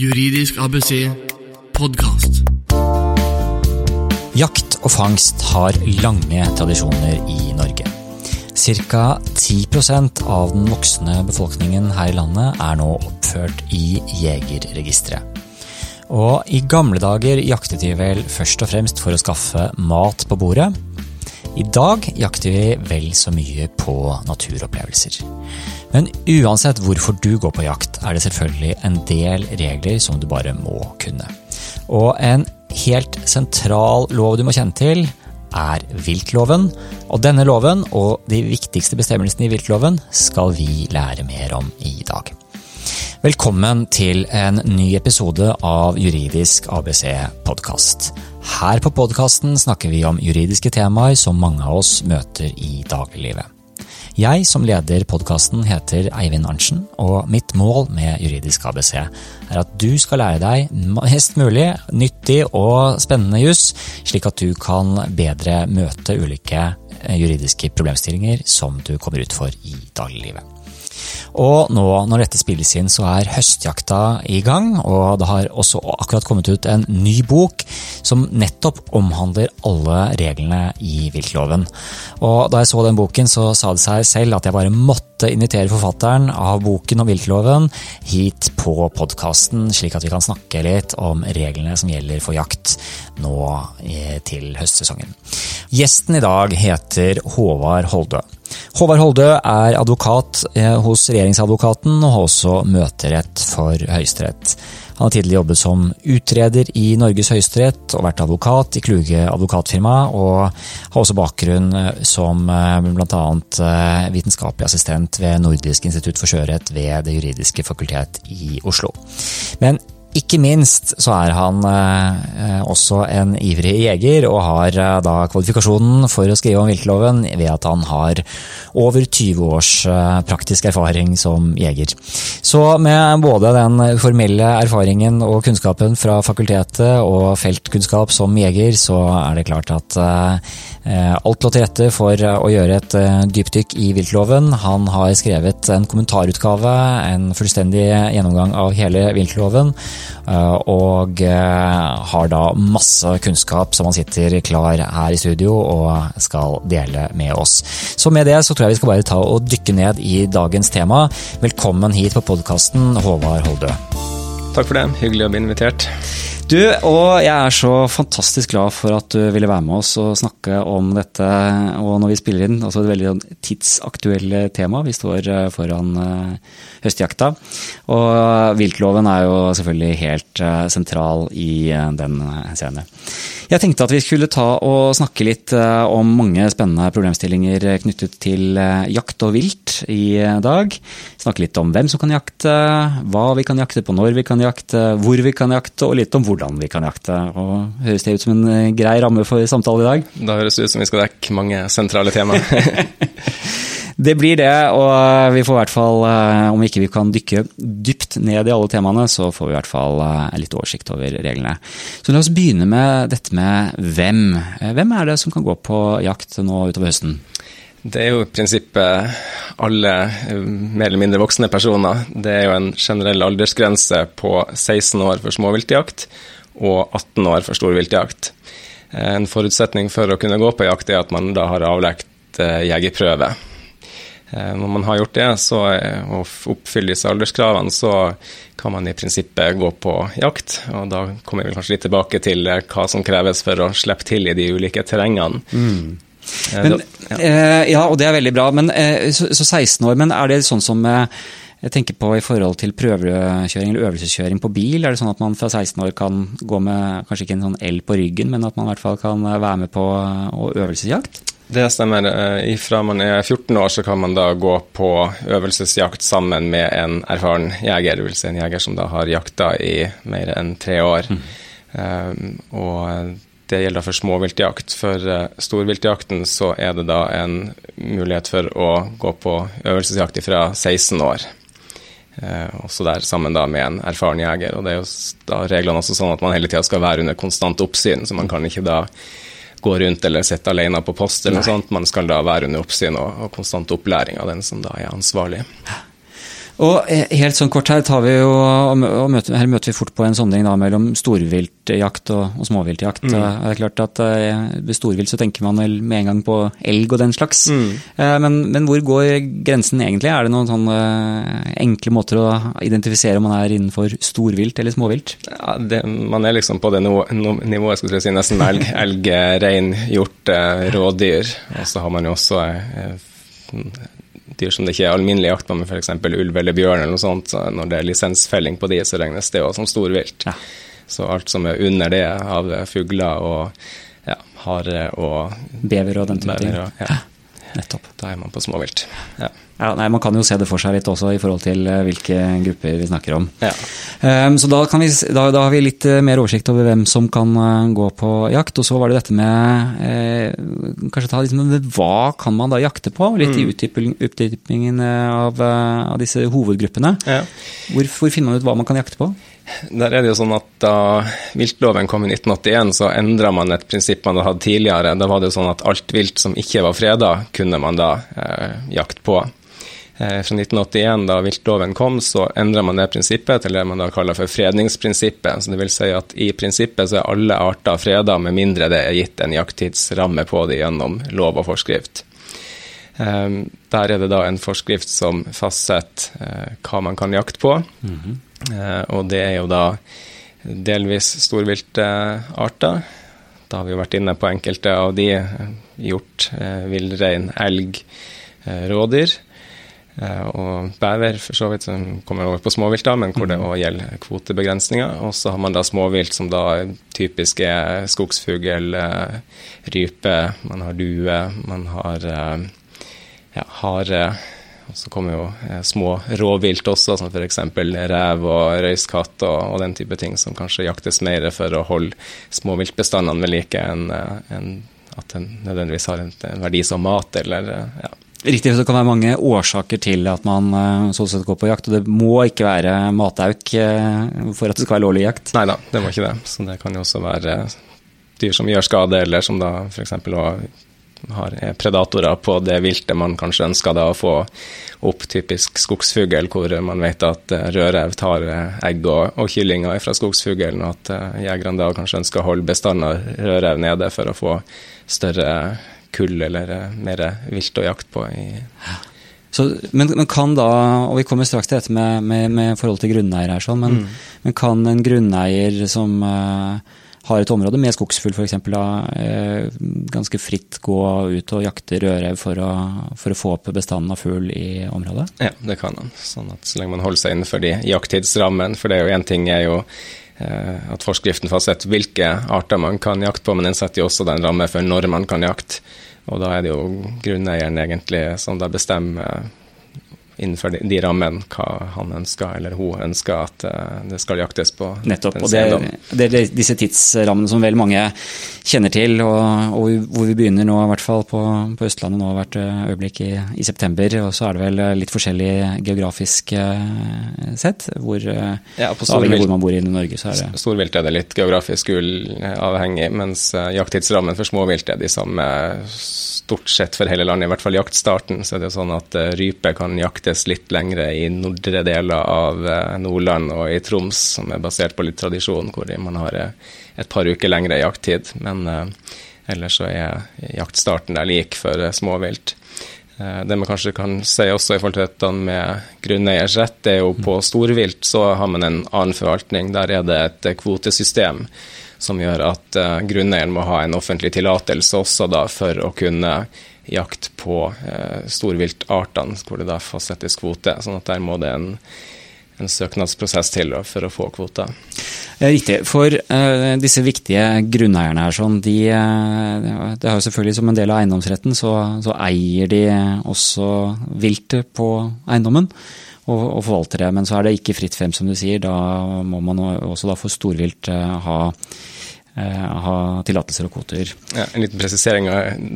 Juridisk ABC podkast. Jakt og fangst har lange tradisjoner i Norge. Ca. 10% av den voksne befolkningen her i landet er nå oppført i Jegerregisteret. Og i gamle dager jaktet vi vel først og fremst for å skaffe mat på bordet. I dag jakter vi vel så mye på naturopplevelser. Men uansett hvorfor du går på jakt, er det selvfølgelig en del regler som du bare må kunne. Og en helt sentral lov du må kjenne til, er viltloven. Og denne loven og de viktigste bestemmelsene i viltloven skal vi lære mer om i dag. Velkommen til en ny episode av Juridisk ABC podkast. Her på podkasten snakker vi om juridiske temaer som mange av oss møter i dagliglivet. Jeg som leder podkasten heter Eivind Arntzen, og mitt mål med Juridisk ABC er at du skal lære deg mest mulig nyttig og spennende juss, slik at du kan bedre møte ulike eh, juridiske problemstillinger som du kommer ut for i dagliglivet. Og nå når dette spilles inn, så er høstjakta i gang, og det har også akkurat kommet ut en ny bok som nettopp omhandler alle reglene i viltloven. Og da jeg så den boken, så sa det seg selv at jeg bare måtte invitere forfatteren av boken om viltloven hit på podkasten, slik at vi kan snakke litt om reglene som gjelder for jakt nå til høstsesongen. Gjesten i dag heter Håvard Holdø. Håvard Holdø er advokat eh, hos regjeringsadvokaten og har også møterett for Høyesterett. Han har tidligere jobbet som utreder i Norges høyesterett og vært advokat i Kluge advokatfirma, og har også bakgrunn eh, som eh, bl.a. vitenskapelig assistent ved Nordisk institutt for sjørett ved Det juridiske fakultet i Oslo. Men ikke minst så er han eh, også en ivrig jeger, og har eh, da kvalifikasjonen for å skrive om viltloven ved at han har over 20 års eh, praktisk erfaring som jeger. Så med både den formelle erfaringen og kunnskapen fra fakultetet og feltkunnskap som jeger, så er det klart at alt lå til rette for å gjøre et dypdykk i viltloven. Han har skrevet en kommentarutgave, en fullstendig gjennomgang av hele viltloven. Eh, og eh, har da masse kunnskap som han sitter klar her i studio og skal dele med oss. Så med det så tror jeg vi skal bare ta og dykke ned i dagens tema. Velkommen hit på podkasten, Håvard Holdø. Takk for det. Hyggelig å bli invitert. Du, og jeg er så fantastisk glad for at du ville være med oss og snakke om dette. Og når vi spiller inn, altså et veldig sånn tidsaktuelle tema. Vi står eh, foran høstjakta. Og viltloven er jo selvfølgelig helt eh, sentral i eh, den henseende. Jeg tenkte at vi skulle ta og snakke litt eh, om mange spennende problemstillinger knyttet til jakt og vilt i dag. Snakke litt om hvem som kan jakte, hva vi kan jakte på, når vi kan jakte, hvor vi kan jakte, og litt om hvordan vi kan jakte. Og Høres det ut som en grei ramme for samtale i dag? Da høres det ut som vi skal dekke mange sentrale temaer. Det blir det, og vi får i hvert fall, eh, om ikke vi kan dykke dypt ned i alle temaene, så får vi i hvert fall eh, litt oversikt over reglene. Så la oss begynne med dette med hvem. Eh, hvem er det som kan gå på jakt nå utover høsten? Det er jo i prinsippet alle mer eller mindre voksne personer. Det er jo en generell aldersgrense på 16 år for småviltjakt og 18 år for storviltjakt. En forutsetning for å kunne gå på jakt er at man da har avlagt jegerprøve. Eh, når man har gjort det så, eh, og oppfyller disse alderskravene, så kan man i prinsippet gå på jakt. Og da kommer vi kanskje litt tilbake til eh, hva som kreves for å slippe til i de ulike terrengene. Mm. Men, ja. ja. og det er veldig bra. Men, så, så 16 år, men er det sånn som jeg tenker på i forhold til prøvekjøring eller øvelseskjøring på bil. Er det sånn at man fra 16 år kan gå med kanskje ikke en sånn L på ryggen, men at man i hvert fall kan være med på øvelsesjakt? Det stemmer. Eh, Fra man er 14 år, så kan man da gå på øvelsesjakt sammen med en erfaren jeger, det vil si en jeger som da har jakta i mer enn tre år. Mm. Um, og det gjelder for småviltjakt. For uh, storviltjakten så er det da en mulighet for å gå på øvelsesjakt fra 16 år. Uh, også der sammen da med en erfaren jeger. Og det er jo da reglene også sånn at man hele tida skal være under konstant oppsyn, så man kan ikke da gå rundt eller sitte alene på post. eller noe sånt. Man skal da være under oppsyn og, og konstant opplæring av den som da er ansvarlig. Og eh, helt sånn kort her, tar vi jo, og møter, her møter vi fort på en sondring da, mellom storviltjakt og, og småviltjakt. Mm. Det er klart at uh, Ved storvilt så tenker man vel med en gang på elg og den slags. Mm. Uh, men, men, hvor går grensen egentlig? Er det noen sånne enkle måter å identifisere om man er innenfor storvilt eller småvilt? Ja, det, Man er liksom på det nivået, nivået skulle jeg si, nesten elg, elg rein, hjort, rådyr. Og så har man jo også dyr som det ikke er alminnelig jakt på, med f.eks. ulv eller bjørn eller noe sånt, så når det er lisensfelling på de, så regnes det også som storvilt. Ja. Så alt som er under det av fugler og ja, hare og Bever og den type ting. Ja. Nettopp. Da er man på småvilt. Ja. Ja, nei, Man kan jo se det for seg litt også i forhold til eh, hvilke grupper vi snakker om. Ja. Um, så da, vi, da, da, har vi litt eh, mer oversikt over hvem som kan uh, gå på jakt. Og så var det dette med eh, kanskje ta liksom, Hva kan man da jakte på? Litt mm. i utdypingen av, av, disse hovedgruppene. Ja. Hvor, hvor finner man ut hva man kan jakte på? Der er det jo sånn at Da viltloven kom i 1981, så endra man et prinsipp man hadde hatt tidligere. Da var det jo sånn at alt vilt som ikke var freda, kunne man da eh, jakte på. Eh, fra 1981, da viltloven kom, så endra man det prinsippet til det man da kaller for fredningsprinsippet. Så det vil si at i prinsippet så er alle arter freda, med mindre det er gitt en jakttidsramme på det gjennom lov og forskrift. Eh, der er det da en forskrift som fastsetter eh, hva man kan jakte på. Mm -hmm. Og det er jo da delvis storviltarter. Da har vi vært inne på enkelte av de. Hjort, villrein, elg, rådyr. Eh, og bever, for så vidt, som kommer over på småvilt, da, men hvor det òg mm. gjelder kvotebegrensninger. Og så har man da småvilt som da typisk er skogsfugl, eh, rype, man har due, man har eh, ja, hare. Og så kommer jo små råvilt også, som f.eks. rev og røyskatt og, og, den type ting, som kanskje jaktes mer for å holde småviltbestandene ved like enn en at den nødvendigvis har en, en verdi som mat, eller ja. Riktig, så Det kan være mange årsaker til at man eh, sånn sett går på jakt. og Det må ikke være matauk eh, for at det skal være lovlig jakt? Nei da, det må ikke det. Så Det kan jo også være dyr som gjør skade, eller som da f.eks. har predatorer på det viltet man kanskje ønsker da å få opp, typisk skogsfugl, hvor man vet at eh, rødrev tar egg og, og kyllinger fra skogsfuglen, og at jegerne da kanskje ønsker å holde bestanden av rødrev nede for å få større kull eller eh, mer vilt å jakte på. Så, men, men, kan da, og vi kommer straks til dette med, med, med forhold til grunneier her, sånn, men, mm. men, kan en grunneier som uh, har et område med skogsfugl f.eks., uh, ganske fritt gå ut og jakte rødrev for, for, å få opp bestanden av fugl i området? Ja, det kan han. Sånn at så lenge man holder seg innenfor de jakttidsrammen, For det er jo én ting er jo Eh, at forskriften fastsetter hvilke arter man kan jakte på, men den setter jo også den ramme for når man kan jakte. Og da er det jo grunneieren egentlig som da bestemmer innenfor de, de rammene hva han ønsker eller hun ønsker at uh, det skal jaktes på. Nettopp. og det, det, er disse tidsrammene som vel mange kjenner til, og, og, hvor vi begynner nå, i hvert fall på, på Østlandet nå hvert eh, øyeblikk i, i, september. Og så er det vel litt forskjellig geografisk sett, hvor, ja, på avhengig hvor man bor i Norge. så er det... Storvilt er det litt geografisk avhengig, mens jakttidsrammen for småvilt er de samme stort sett for hele landet, i hvert fall jaktstarten. Så er det sånn at rype kan jakte jaktes litt lengre i nordre deler av eh, Nordland og i Troms, som er basert på litt tradisjon, hvor man har eh, et par uker lengre jakttid. Men uh, ellers så er jaktstarten der lik for småvilt. Det man kanskje kan si også i forhold til dette med grunneiers rett, det er jo på storvilt så har man en annen forvaltning. Der er det et kvotesystem som gjør at grunneieren må ha en offentlig tillatelse også da for å kunne jakt på eh, storviltartene, hvor det da fastsettes kvote. sånn at der må det en, en søknadsprosess til for å få kvoter. Riktig. For uh, disse viktige grunneierne her, sånn, de, uh, det har jo selvfølgelig som en del av eiendomsretten, så, så eier de også viltet på eiendommen og, forvalter det. Men så er det ikke fritt frem, som du sier. Da må man også da for storvilt uh, ha Eh, ha tillatelser og kvoter. Ja, en liten presisering.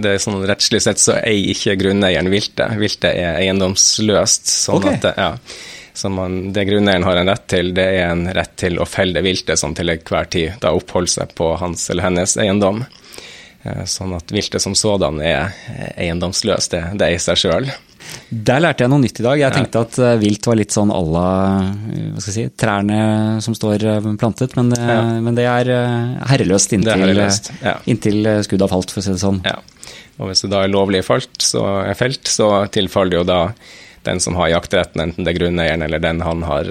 det er sånn Rettslig sett så eier ikke grunneieren viltet. Viltet er eiendomsløst. sånn okay. at ja, så man, Det grunneieren har en rett til, det er en rett til å felle det viltet som til enhver tid da oppholder seg på hans eller hennes eiendom. Eh, sånn at viltet som sådan er eiendomsløst, det, det eier seg sjøl. Der lærte jeg noe nytt i dag. Jeg tenkte at uh, vilt var litt sånn à la si, trærne som står uh, plantet, men, uh, ja. men, det er herreløst inntil, herreløst. Ja. inntil skuddet har falt, for å si det sånn. Ja. Og hvis det da er lovlig falt, så, er felt, så tilfaller det jo da den som har jaktretten, enten det er grunneieren eller den han har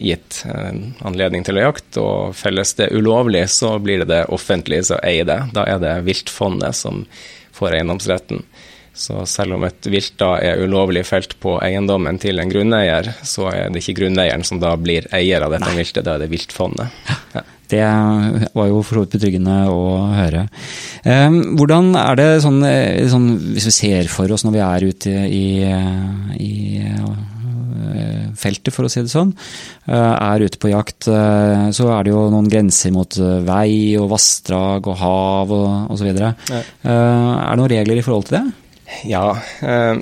gitt anledning til å jakte. Og felles det ulovlig, så blir det det offentlige som eier det. Da er det viltfondet som får eiendomsretten. Så selv om et vilt da er ulovlig felt på eiendommen til en grunneier, så er det ikke grunneieren som da blir eier av dette Nei. viltet, da er det viltfondet. Ja. Det var jo for så vidt betryggende å høre. Ehm, hvordan er det sånn, eh, sånn, hvis vi ser for oss når vi er ute i, i eh, feltet, for å si det sånn, eh, er ute på jakt, så er det jo noen grenser mot vei og vassdrag og hav og osv. Ja. Er det noen regler i forhold til det? Ja, eh,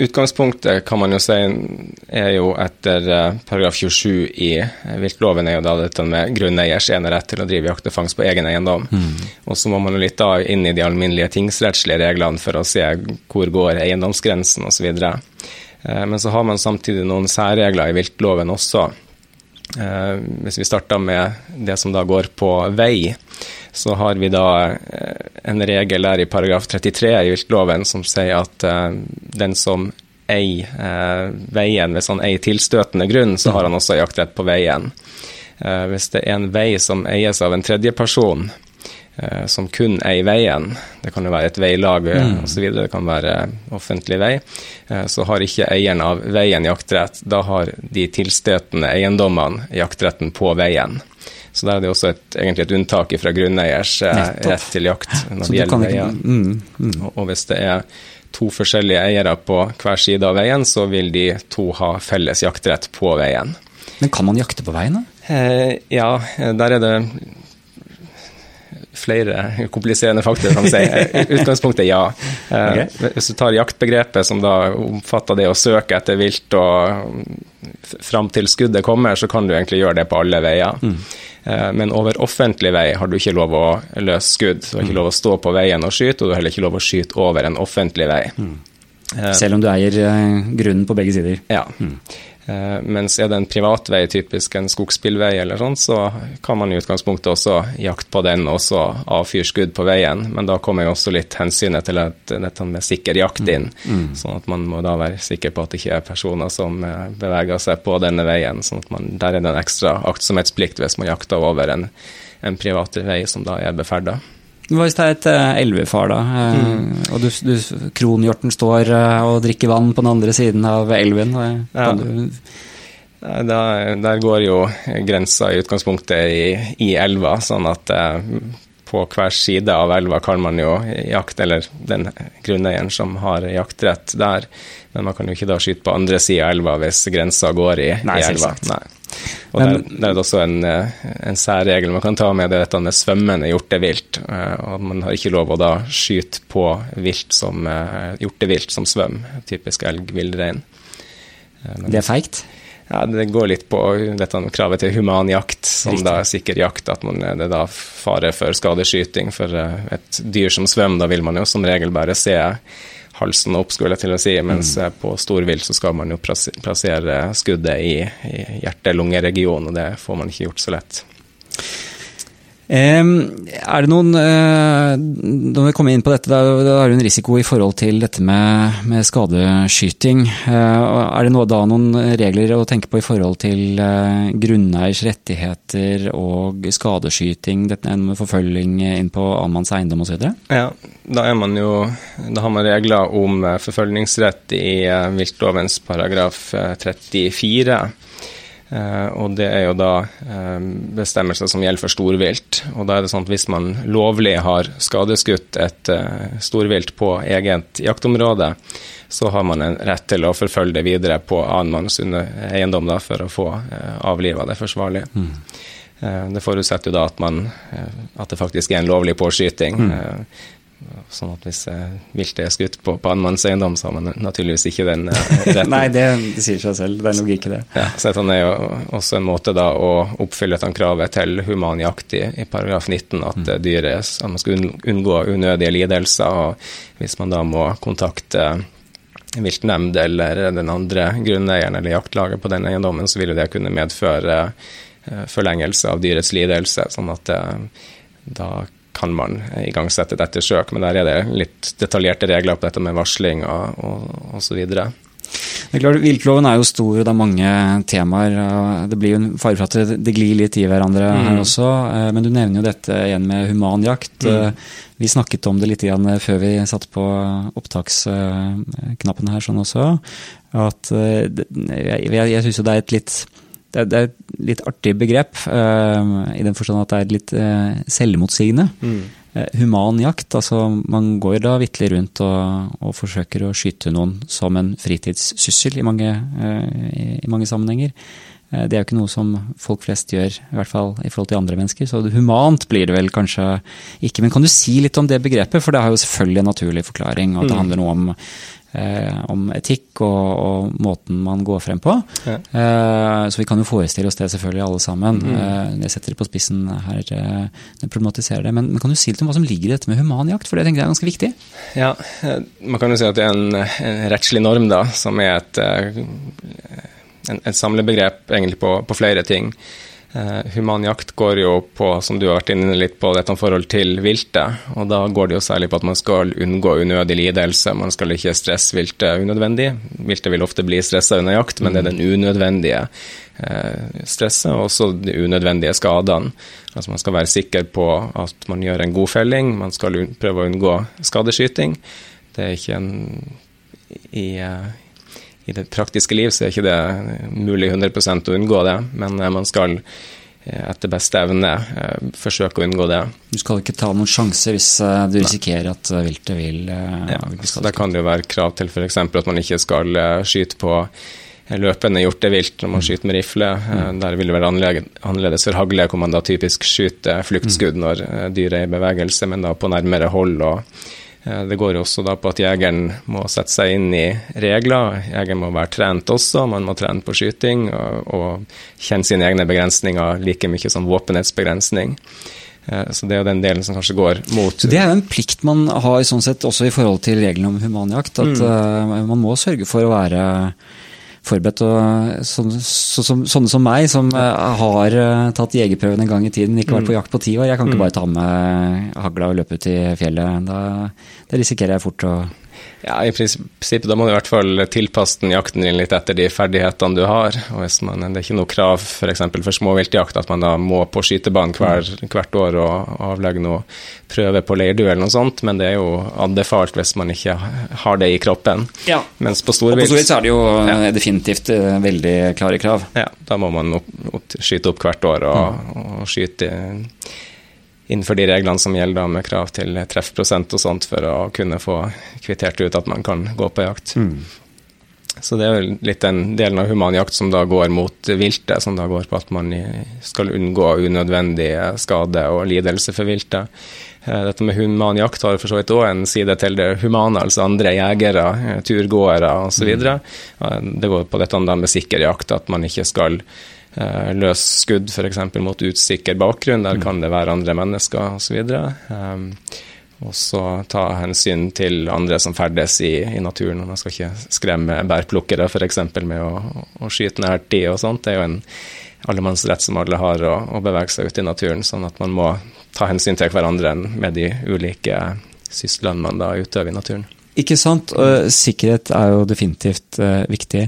utgangspunktet kan man jo si er jo etter eh, paragraf 27 i viltloven er jo da dette med grunneiers enerett til å drive jakt og fangst på egen eiendom. Mm. Og så må man jo litt da inn i de alminnelige tingsrettslige reglene for å se hvor går eiendomsgrensen osv. Eh, men så har man samtidig noen særregler i viltloven også. Eh, hvis vi starter med det som da går på vei så har vi da eh, en regel der i paragraf 33 i viltloven som sier at uh, den som eier veien ved han eier tilstøtende grunn, så har han også jaktrett på veien. Hvis det er en vei som eies av en tredjeperson, som kun er i veien, det kan jo være et veilag mm. osv., det kan være offentlig vei, så har ikke eieren av veien jaktrett. Da har de tilstøtende eiendommene jaktretten på veien. Så der er det også et, egentlig et unntak fra grunneiers eh, rett til jakt når det gjelder veier. Mm, mm. Og, og hvis det er to forskjellige eiere på hver side av veien, så vil de to ha felles jaktrett på veien. Men kan man jakte på veien, da? Eh, ja, der er det flere kompliserende faktorer, kan man si. Utgangspunktet ja. Eh, okay. Hvis du tar jaktbegrepet, som da omfatter det å søke etter vilt og fram til skuddet kommer, så kan du egentlig gjøre det på alle veier. Mm. Eh, men over offentlig vei har du ikke lov å løse skudd. Du har ikke mm. lov å stå på veien og skyte, og du har heller ikke lov å skyte over en offentlig vei. Mm. Selv om du eier grunnen på begge sider? Ja. Mm. Uh, mens er det en privatvei, typisk en skogsbilvei eller sånn, så kan man i utgangspunktet også jakte på den og så avfyre skudd på veien. Men da kommer jo også litt hensynet til at, dette med sikker jakt inn. Mm. mm. Sånn at man må da være sikker på at det ikke er personer som uh, beveger seg på denne veien. sånn at man, Der er det en ekstra aktsomhetsplikt hvis man jakter over en, en privat vei som da er beferda. Hva hvis det er et uh, elvefar, da, uh, mm. og du, du, kronhjorten står uh, og drikker vann på den andre siden av elven? Ja. Der, der, går jo grensa i utgangspunktet i, i elva, sånn at på hver side av elva kan man jo jakte, eller den grunneieren som har jaktrett der, men man kan jo ikke da skyte på andre sida av elva hvis grensa går i, Nei, i elva. Nei. Og der, der, er det også en, eh, en særregel man kan ta med det dette med svømmende hjortevilt. Eh, og man har ikke lov å da skyte på vilt som eh, hjortevilt som svømmer, typisk elg, villrein. Det er feigt? Ja, Det går litt på dette kravet til humanjakt, som Riktig. da er sikker jakt. At man, det er da fare for skadeskyting. For et dyr som svømmer, da vil man jo som regel bare se halsen opp, skulle jeg til å si. Mens mm. på storvilt så skal man jo plassere skuddet i, i hjerte-lungeregionen, og det får man ikke gjort så lett. Er det noen eh, Når vi kommer inn på dette, da har du en risiko i forhold til dette med, med skadeskyting. Eh, er det da noen regler å tenke på i forhold til eh, grunneiers rettigheter og skadeskyting, dette med forfølging inn på annenmanns eiendom osv.? Ja, da, er man jo, da har man regler om forfølgningsrett i viltlovens paragraf 34. Uh, og det er jo da uh, bestemmelser som gjelder for storvilt. Og da er det sånn at hvis man lovlig har skadeskutt et uh, storvilt på eget jaktområde, så har man en rett til å forfølge det videre på annenmanns eiendom da, for å få avliva det forsvarlig. Mm. det forutsetter jo da at, man, at det faktisk er en lovlig påskyting. Mm. Sånn at hvis eh, viltet er skutt på, på eiendom, så har man naturligvis ikke den eh. Nei, det, det, sier seg selv. Det er logikk i det. Ja, så dette er jo også en måte da å oppfylle dette kravet til human jakt i, i paragraf 19, at mm. dyret at man skal unngå unødige lidelser. og Hvis man da må kontakte viltnemnd eller den andre grunneieren eller jaktlaget på den eiendommen, så vil det kunne medføre forlengelse av dyrets lidelse. sånn at det, da kan man igangsette et ettersøk. Men der er det litt detaljerte regler på dette med varsling og, og, og så videre. Det er klart, Viltloven er jo stor, og det er mange temaer. Det blir jo en fare for at det, glir litt i hverandre mm. her også. Eh, men du nevner jo dette igjen med humanjakt. Mm. Eh, vi snakket om det litt før vi satte på opptaksknappen her sånn også. At eh, jeg, jeg syns jo det er et litt det er, et litt artig begrep, i den forstand at det er litt selvmotsigende. Mm. Eh, human jakt. Altså man går da vitterlig rundt og, og, forsøker å skyte noen som en fritidssyssel i mange, eh, i mange, sammenhenger. Eh, det er jo ikke noe som folk flest gjør, i hvert fall i forhold til andre mennesker. Så humant blir det vel kanskje ikke. Men kan du si litt om det begrepet? For det har jo selvfølgelig en naturlig forklaring. Og det mm. handler noe om eh, om etikk og, og, måten man går frem på. Ja. Eh, så vi kan jo forestille oss det selvfølgelig alle sammen. Mm. Eh, jeg setter det på spissen her, eh, jeg problematiserer det. Men, men, kan du si litt om hva som ligger i dette med humanjakt, for det tenker jeg er ganske viktig? Ja, eh, man kan jo si at det er en, en rettslig norm, da, som er et, eh, en, et samlebegrep egentlig på, på flere ting. Uh, human jakt går jo på, som du har vært inne litt på, dette forhold til viltet. Og da går det jo særlig på at man skal unngå unødig lidelse. Man skal ikke stresse viltet unødvendig. Viltet vil ofte bli stressa under jakt, men det er den unødvendige uh, stresset og også de unødvendige skadene. Altså Man skal være sikker på at man gjør en god felling, man skal prøve å unngå skadeskyting. Det er ikke en i, uh, i det praktiske liv så er ikke det mulig 100% å unngå det, men eh, man skal eh, etter beste evne eh, forsøke å unngå det. Du skal ikke ta noen sjanse hvis du risikerer at viltet vil, ja, vil Da kan det jo være krav til f.eks. at man ikke skal skyte på løpende hjortevilt når man skyter med rifle. Mm. Der vil det være annerledes for hagle, hvor man da typisk skyter fluktskudd mm. når dyret er i bevegelse, men da på nærmere hold. og Eh, det går også da på at jegeren må sette seg inn i regler. Jegeren må være trent også, man må trene på skyting og, og kjenne sine egne begrensninger like mye som våpenhetsbegrensning. begrensning. så det er jo den delen som kanskje går mot Det er jo en plikt man har sånn sett også i forhold til reglene om humanjakt. At mm. uh, man må sørge for å være forberedt. og sånne, så, så, sånne som meg, som uh, har uh, tatt jegerprøven en gang i tiden, ikke vært på mm. jakt på ti år. Jeg kan ikke mm. bare ta med hagla og løpe ut i fjellet. Da, da risikerer jeg fort å ja, i prinsippet da må du i hvert fall tilpasse den jakten din litt etter de ferdighetene du har. og hvis man, Det er ikke noe krav f.eks. for, for småviltjakt at man da må på skytebanen hver, hvert år og, avlegge noe prøve på leirduell eller noe sånt, men det er jo anbefalt hvis man ikke har det i kroppen. Ja. Mens på storvilt Og på storvilt er det jo ja. definitivt eh, veldig klare krav. Ja, da må man opp, opp, skyte opp hvert år og, mm. og skyte innenfor de reglene som gjelder med krav til treffprosent og sånt, for å kunne få kvittert ut at man kan gå på jakt. Mm. Så det er jo litt den delen av humanjakt som da går mot viltet, som da går på at man skal unngå unødvendig skade og lidelse for viltet. Eh, dette med humanjakt har for så vidt òg en side til det humane, altså andre jegere, eh, turgåere osv. Mm. Det går på dette med sikker jakt, at man ikke skal Eh, løs skudd f.eks. mot utsikker bakgrunn, der mm. kan det være andre mennesker osv. Um, og så ta hensyn til andre som ferdes i, i naturen. Man skal ikke skremme bærplukkere f.eks. med å, å skyte nær tid og sånt. Det er jo en allemannsrett som alle har, å, å bevege seg ute i naturen. Sånn at man må ta hensyn til hverandre med de ulike sysslene man da utøver i naturen. Ikke sant. Sikkerhet er jo definitivt uh, viktig.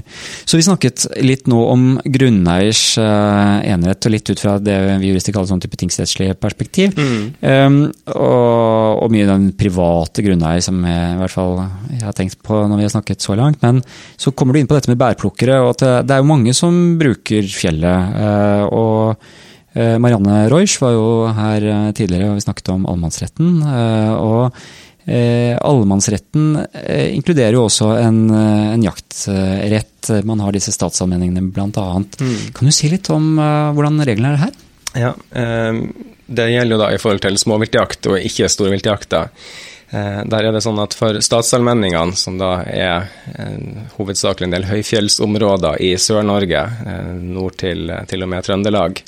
Så vi snakket litt nå om grunneiers uh, enerett, og litt ut fra det vi jurister kaller sånn type tingsrettslig perspektiv. Mm. Um, og, og, mye den private grunneier som jeg, i hvert fall jeg har tenkt på når vi har snakket så langt. Men så kommer du inn på dette med bærplukkere, og at det, det er jo mange som bruker fjellet. Uh, og Marianne Reusch var jo her tidligere, og vi snakket om allemannsretten. og Eh, allemannsretten eh, inkluderer jo også en, eh, en, jaktrett. Man har disse statsallmenningene bl.a. Mm. Kan du si litt om eh, hvordan reglene er her? Ja, eh, Det gjelder jo da i forhold til småviltjakt og ikke storviltjakta. Eh, der er det sånn at For statsallmenningene, som da er hovedsakelig en del høyfjellsområder i Sør-Norge, nord til, til og med Trøndelag,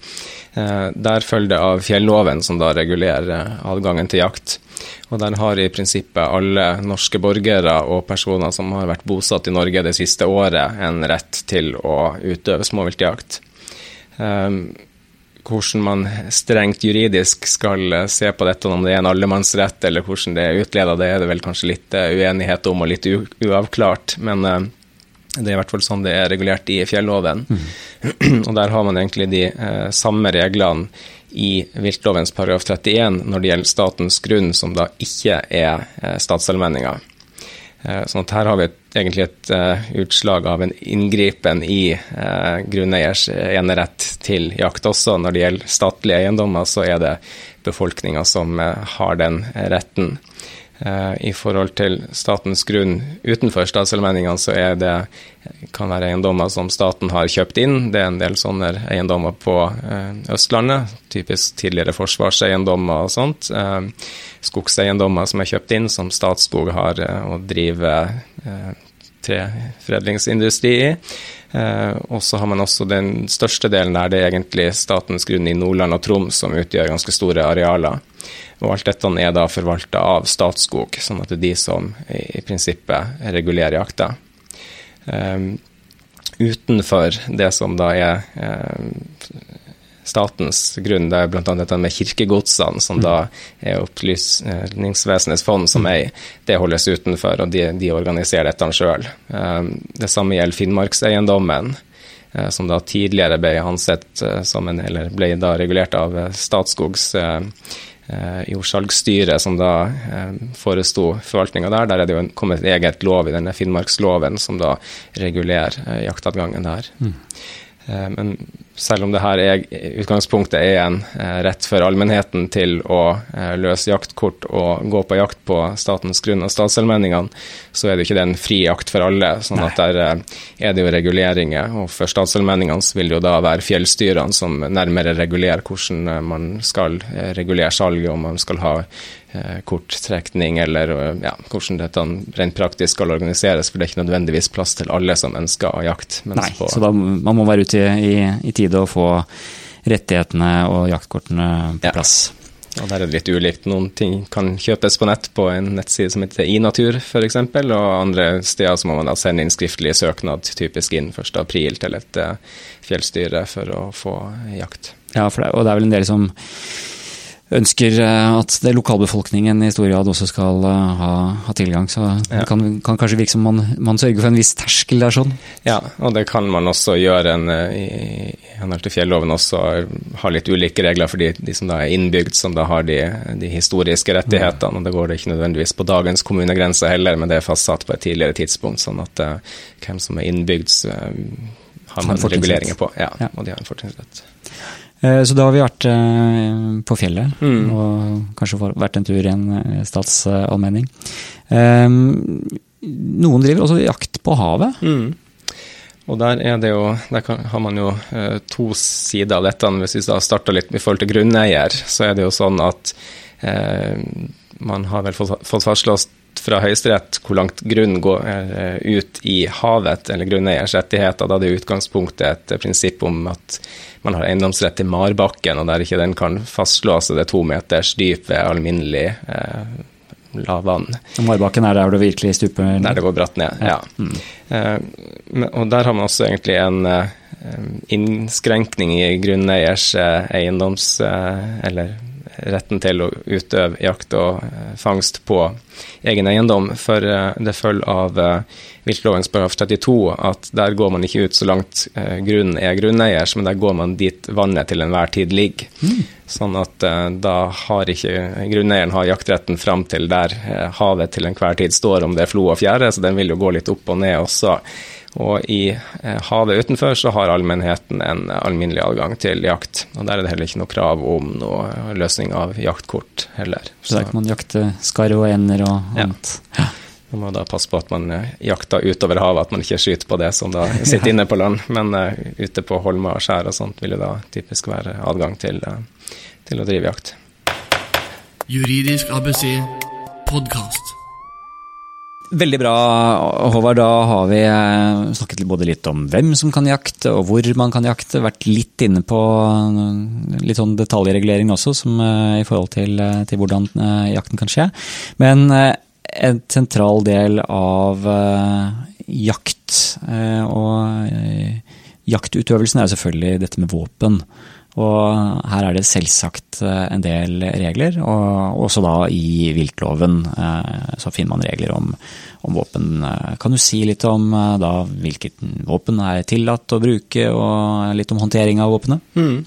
der følger det av fjelloven, som da regulerer adgangen til jakt. Og der har i prinsippet alle norske borgere og personer som har vært bosatt i Norge det siste året, en rett til å utøve småviltjakt. Um, hvordan man strengt juridisk skal eh, se på dette, om det er en allemannsrett eller hvordan det er utleda, det er det vel kanskje litt eh, uenighet om og litt uavklart. Men det er i hvert fall sånn det er regulert i fjelloven. Mm. og der har man egentlig de eh, samme reglene i viltlovens paragraf 31 når det gjelder statens grunn, som da ikke er uh, statsallmenninger. Sånn at her har vi et, egentlig et eh, utslag av en inngripen i uh, grunneiers enerett til jakt også. Når det gjelder statlige eiendommer, så er det befolkninga som uh, har den retten. I forhold til statens grunn utenfor statsallmenningene, så er det kan være eiendommer som staten har kjøpt inn. Det er en del sånne eiendommer på Østlandet, typisk tidligere forsvarseiendommer og sånt skogseiendommer som er kjøpt inn, som Statskog har å eh, drive eh, treforedlingsindustri i. Eh, og så har man også den største delen der det er egentlig statens grunn i Nordland og Troms, som utgjør ganske store arealer. Og alt dette er da forvalta av Statskog, sånn at det er de som i, prinsippet regulerer jakta. Um, utenfor det som da er um, statens grunn. Det er bl.a. dette med kirkegodsene, som da er Opplysningsvesenets fond som eier. Det holdes utenfor, og de, de organiserer dette sjøl. Um, det samme gjelder Finnmarkseiendommen, uh, som da tidligere ble ansett uh, som en, eller ble da regulert av uh, Statskogs jordsalgsstyre, som da foresto forvaltninga der. Der er det jo kommet et eget lov i denne Finnmarksloven som da regulerer jaktadgangen der. Mm. Men selv om det her er, utgangspunktet er en eh, rett for allmennheten til å eh, løse jaktkort og gå på jakt på statens grunn og statsallmenningene, så er det ikke det en fri jakt for alle. sånn at der eh, er det jo reguleringer. Og for statsallmenningene vil det jo da være fjellstyrene som nærmere regulerer hvordan man skal regulere salget, om man skal ha korttrekning, eller ja, hvordan dette rent praktisk skal organiseres. For det er ikke nødvendigvis plass til alle som ønsker å jakte. Nei, på, så da, man må være ute i, i, i tide å få rettighetene og jaktkortene på ja. plass. Og Der er det litt ulikt. Noen ting kan kjøpes på nett på en nettside som heter iNatur f.eks., og andre steder så må man da sende inn skriftlig søknad typisk inn 1.4 til et uh, fjellstyre for å få jakt. Ja, det, og det er vel en del som ønsker eh, at det lokalbefolkningen i stor grad også skal eh, ha, ha tilgang. Så det ja. kan, kan, kanskje virke som man, man, sørger for en viss terskel der sånn. Ja, og det kan man også gjøre en, eh, i henhold til fjelloven også ha litt ulike regler for de, de, som da er innbygd, som da har de, de historiske rettighetene. Og det går det ikke nødvendigvis på dagens kommunegrense heller, men det er fastsatt på et tidligere tidspunkt. sånn at uh, hvem som er innbygd, uh, har man reguleringer på. Ja, ja, og de har en fortrinnsrett. Eh, så da har vi vært eh, på fjellet mm. og kanskje vært en tur i en eh, statsallmenning. Noen driver også jakt på havet. Mm. Og der, er det jo, der kan, har man jo to sider av dette. Hvis vi da starter litt i forhold til grunneier, så er det jo sånn at eh, man har vel fått, fått fastslått fra Høyesterett hvor langt grunn går ut i havet, eller grunneiers rettigheter. Da det er utgangspunktet et prinsipp om at man har eiendomsrett til marbakken, og der ikke den kan fastslås, og det er to meters dyp ved alminnelig eh, lavvann. Marbakken er der det virkelig stuper ned? Der det går bratt ned, ja. ja. Mm. Eh, og der har man også egentlig en eh, innskrenkning i grunneiers eh, eiendoms... Eh, eller retten til å utøve jakt og eh, fangst på egen eiendom. For det følger av viltlovens paragraf 32 at der går man ikke ut så langt eh, grunnen er grunneiers, men der går man dit vannet til enhver tid ligger. Mm. Sånn at eh, da har ikke grunneieren har jaktretten fram til der eh, havet til enhver tid står, om det er flo og fjære, så den vil jo gå litt opp og ned også. Og i eh, havet utenfor så har allmennheten en alminnelig adgang til jakt. Og der er det heller ikke noe krav om noe løsning av jaktkort heller. Så, så der kan man jakte skarv og ender og annet. Ja. Man må da passe på at man eh, jakter utover havet, at man ikke skyter på det som da sitter inne på land. Men uh, ute på holmer og skjær og sånt vil det da typisk være adgang til, uh, til å drive jakt. Juridisk ABC podkast. Veldig bra, Håvard. Da har vi eh, snakket både litt om hvem som kan jakte, og hvor man kan jakte. Vært litt inne på eh, litt sånn detaljregulering også, som, eh, i forhold til, til, hvordan jakten kan skje. Men en sentral del av jakt og jaktutøvelsen er selvfølgelig dette med våpen. Og her er det selvsagt eh, en del regler, og også da i viltloven eh, så finner man regler om, om våpen. Eh, kan du si litt om da hvilket våpen er tillatt å bruke, og litt om håndtering av våpenet? Mm.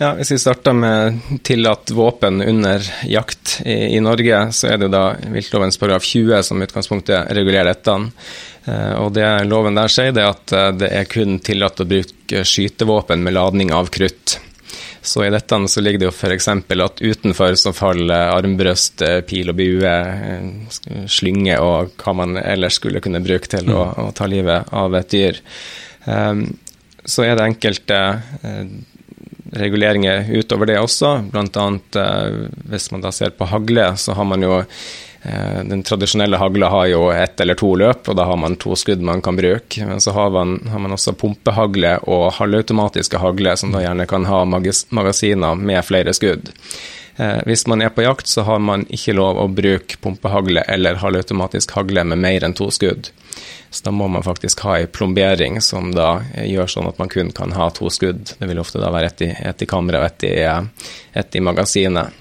Ja, Hvis vi starter med tillatt våpen under jakt i, i, Norge, så er det da viltlovens paragraf 20 som utgangspunktet regulerer dette. Og det loven der sier, det er at det er kun tillatt å bruke skytevåpen med ladning av krutt. Så i dette så ligger det jo f.eks. at utenfor så faller armbrøst, eh, pil og bue, eh, slynge og hva man ellers skulle kunne bruke til å, å ta livet av et dyr. Um, så er det enkelte reguleringer utover det også, bl.a. Uh, hvis man da ser på hagle, så har man jo Eh, den tradisjonelle hagla har jo ett eller to løp, og da har man to skudd man kan bruke. Men så har man, har man også pumpehagle og halvautomatiske hagler, som da gjerne kan ha magasiner med flere skudd. Eh, hvis man er på jakt, så har man ikke lov å bruke pumpehagle eller halvautomatisk hagle med mer enn to skudd. Så da må man faktisk ha ei plombering som da gjør sånn at man kun kan ha to skudd. Det vil ofte da være ett i, et i kammeret og ett i, et i magasinet.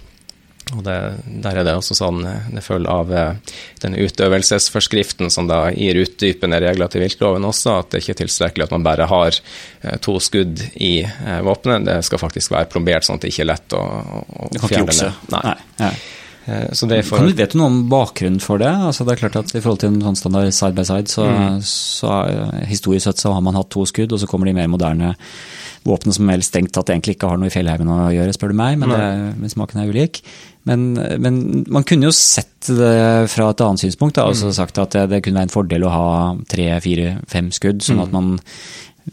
Og det, Der er det også sånn det følger av eh, den utøvelsesforskriften som da gir utdypende regler til viltloven også, at det ikke er tilstrekkelig at man bare har eh, to skudd i eh, våpenet. Det skal faktisk være plombert sånn at det ikke er lett å, å fjerne det. Nei. Nei. Nei. For... Du, vet du noe om bakgrunnen for det? Altså det er klart at I forhold til en sånn standard side by side, så, mm. så historisk sett så har man hatt to skudd, og så kommer de mer moderne våpnene som helst strengt tatt egentlig ikke har noe i fjellheimen å gjøre, spør du meg, men, det, men smaken er ulik. Men, men, man kunne jo sett det fra et annet synspunkt. Da, og mm. sagt at det, det, kunne være en fordel å ha tre, fire, fem skudd. sånn at mm. man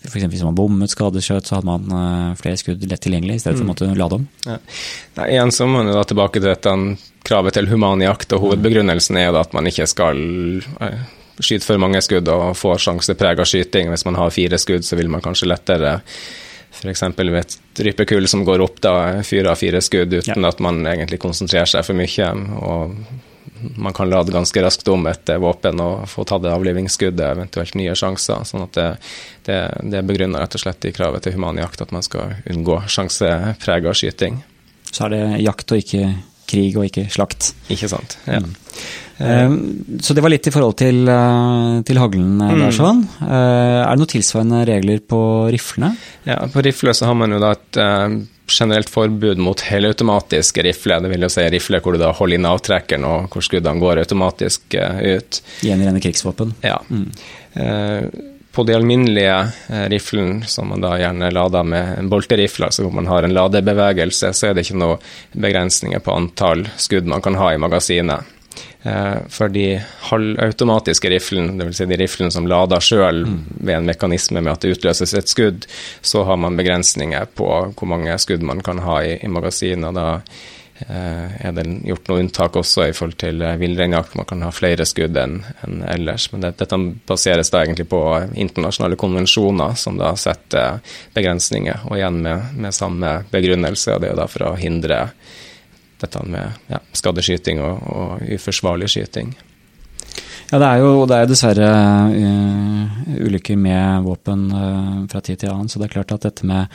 F.eks. hvis man bommet skadeskjøt, så hadde man uh, flere skudd lett tilgjengelig, i stedet for å mm. måtte lade om. Ja. Nei, igjen så må man da tilbake til dette kravet til human jakt, og hovedbegrunnelsen er at man ikke skal uh, skyte for mange skudd og få sjansepreg av skyting. Hvis man har fire skudd, så vil man kanskje lettere F.eks. ved et rypekull som går opp, da fyrer av fire skudd uten ja. at man egentlig konsentrerer seg for mye. og Man kan lade ganske raskt om et våpen og få tatt det avlivingsskuddet, eventuelt nye sjanser. sånn at det, det, det begrunner rett og slett i kravet til human jakt at man skal unngå sjanseprega skyting. Så er det jakt og ikke krig og ikke slakt. Ikke sant, ja. Mm. Ehm, så det var litt i forhold til, eh, til haglen mm. der sånn. Eh, er det noen tilsvarende regler på riflene? Ja, på rifle så har man jo da et generelt forbud mot helautomatiske rifler. Det vil jo si rifler hvor du da holder inn avtrekkeren og hvor skuddene går automatisk ut. Igjen rene krigsvåpen? Ja. Mm. På de alminnelige riflene, som man da gjerne lader med en bolterifle, altså hvor man har en ladebevegelse, så er det ikke noen begrensninger på antall skudd man kan ha i magasinet. Eh, for de halvautomatiske riflene, dvs. Si de riflene som lader sjøl mm. ved en mekanisme med at det utløses et skudd, så har man begrensninger på hvor mange skudd man kan ha i, i magasinet. Da eh, er det gjort noe unntak også i forhold til eh, villreinjakt. Man kan ha flere skudd enn en ellers. Men det, dette baseres da egentlig på internasjonale konvensjoner som da setter begrensninger, og igjen med, med samme begrunnelse. og Det er da for å hindre dette med ja, skadeskyting og, og, uforsvarlig skyting. Ja, det er jo, det er dessverre uh, ulykker med våpen uh, fra tid til annen, så det er klart at dette med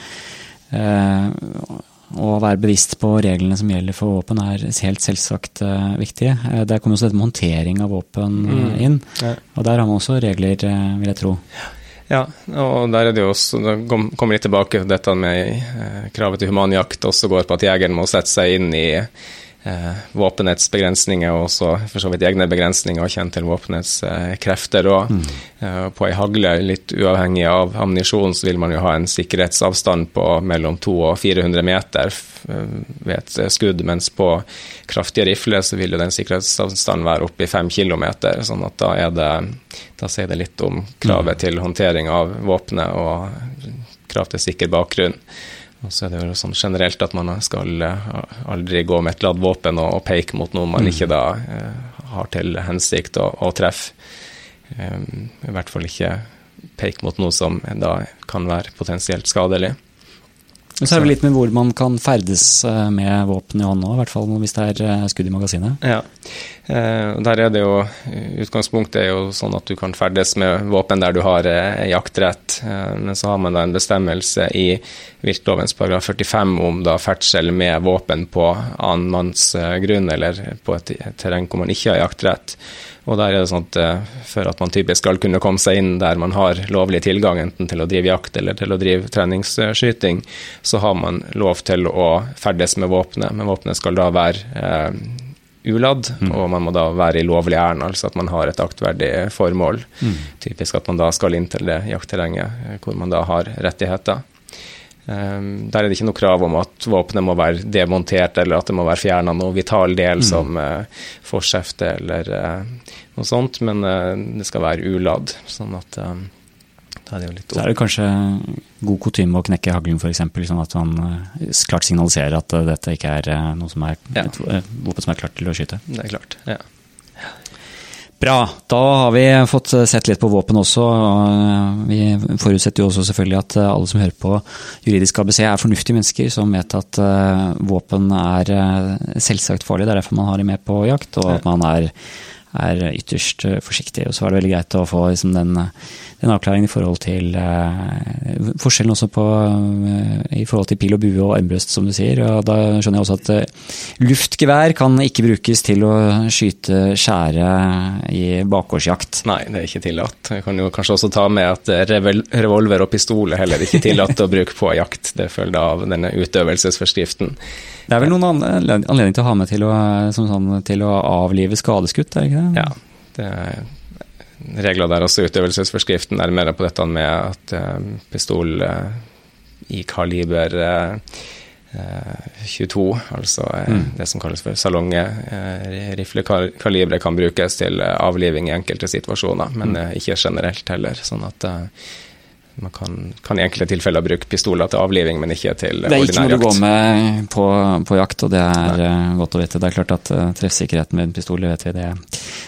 uh, å være bevisst på reglene som gjelder for våpen er helt selvsagt viktig. Der kommer også dette med håndtering av våpen uh, inn, ja. og der har man også regler, vil jeg tro. Ja. Ja, og der er det jo også, det kommer litt tilbake til dette med eh, kravet til humanjakt også går på at jegeren må sette seg inn i eh, våpenets begrensninger og også for så vidt egne begrensninger og kjent til våpenets eh, krefter. Og mm. eh, på ei hagle, litt uavhengig av ammunisjon, så vil man jo ha en sikkerhetsavstand på mellom 200 og 400 meter ved et skudd, mens på kraftige rifler så vil jo den sikkerhetsavstanden være oppe i 5 km, sånn at da er det da sier det litt om kravet mm. til håndtering av våpenet og krav til sikker bakgrunn. Og så er det jo sånn generelt at man skal eh, aldri gå med et ladd våpen og, peke mot noe man mm. ikke da eh, har til hensikt å, å treffe. Um, I hvert fall ikke peke mot noe som da kan være potensielt skadelig. Men så er det litt med hvor man kan ferdes eh, med våpen i hånda, i hvert fall hvis det er eh, skudd i magasinet. Ja, eh, der er det jo Utgangspunktet er jo sånn at du kan ferdes med våpen der du har jaktrett, men så har man da en bestemmelse i viltlovens paragraf 45 om da ferdsel med våpen på annen manns grunn eller på et terreng hvor man ikke har jaktrett. Og der er det sånn at uh, For at man typisk skal kunne komme seg inn der man har lovlig tilgang, enten til å drive jakt eller til å drive treningsskyting, så har man lov til å ferdes med våpenet. Men våpenet skal da være eh, uladd, mm. og man må da være i lovlig ærend, altså at man har et aktverdig formål. Mm. Typisk at man da skal inn til det jaktterrenget eh, hvor man da har rettigheter. Um, der er det ikke noe krav om at våpenet må være demontert, eller at det må være fjerna noe vital del mm. som uh, forskjefte eller uh, noe sånt, men uh, det skal være uladd. Sånn at um, da er det jo litt Så er det kanskje god kutyme å knekke haglen, f.eks., sånn at man klart signaliserer at dette ikke er noe som er ja. et våpen som er klart til å skyte. Det er klart, ja. Bra. Da har vi fått sett litt på våpen også. Vi forutsetter jo også selvfølgelig at alle som hører på Juridisk ABC er fornuftige mennesker som vet at eh, våpen er eh, selvsagt farlig. Det er derfor man har dem med på jakt, og at man er, er ytterst forsiktig. Og så er det veldig greit å få liksom, den den, avklaringen i forhold til eh, forskjellen også på eh, i forhold til pil og bue og armbrøst, som du sier. og Da skjønner jeg også at eh, luftgevær kan ikke brukes til å skyte skjære i bakgårdsjakt. Nei, det er ikke tillatt. Jeg kan jo kanskje også ta med at revolver og pistol er heller ikke tillatt å bruke på jakt. Det følger av denne utøvelsesforskriften. Det er vel noen anledning til å ha med til å, sånn, til å avlive skadeskutt, er det ikke det? Ja, det er regler der også, utøvelsesforskriften, er mer på dette med at eh, pistol eh, i kaliber 22, eh, altså mm. det som kalles for salongriflekaliberet, kan brukes til avliving i enkelte situasjoner, men mm. ikke generelt heller. sånn at man kan, kan, i enkelte tilfeller bruke pistoler til avliving, men ikke til ordinær jakt. Det er ikke noe du går med på, på, jakt, og det er Nei. Eh, godt å vite. Det er klart at uh, treffsikkerheten med en pistol, vet vi, det,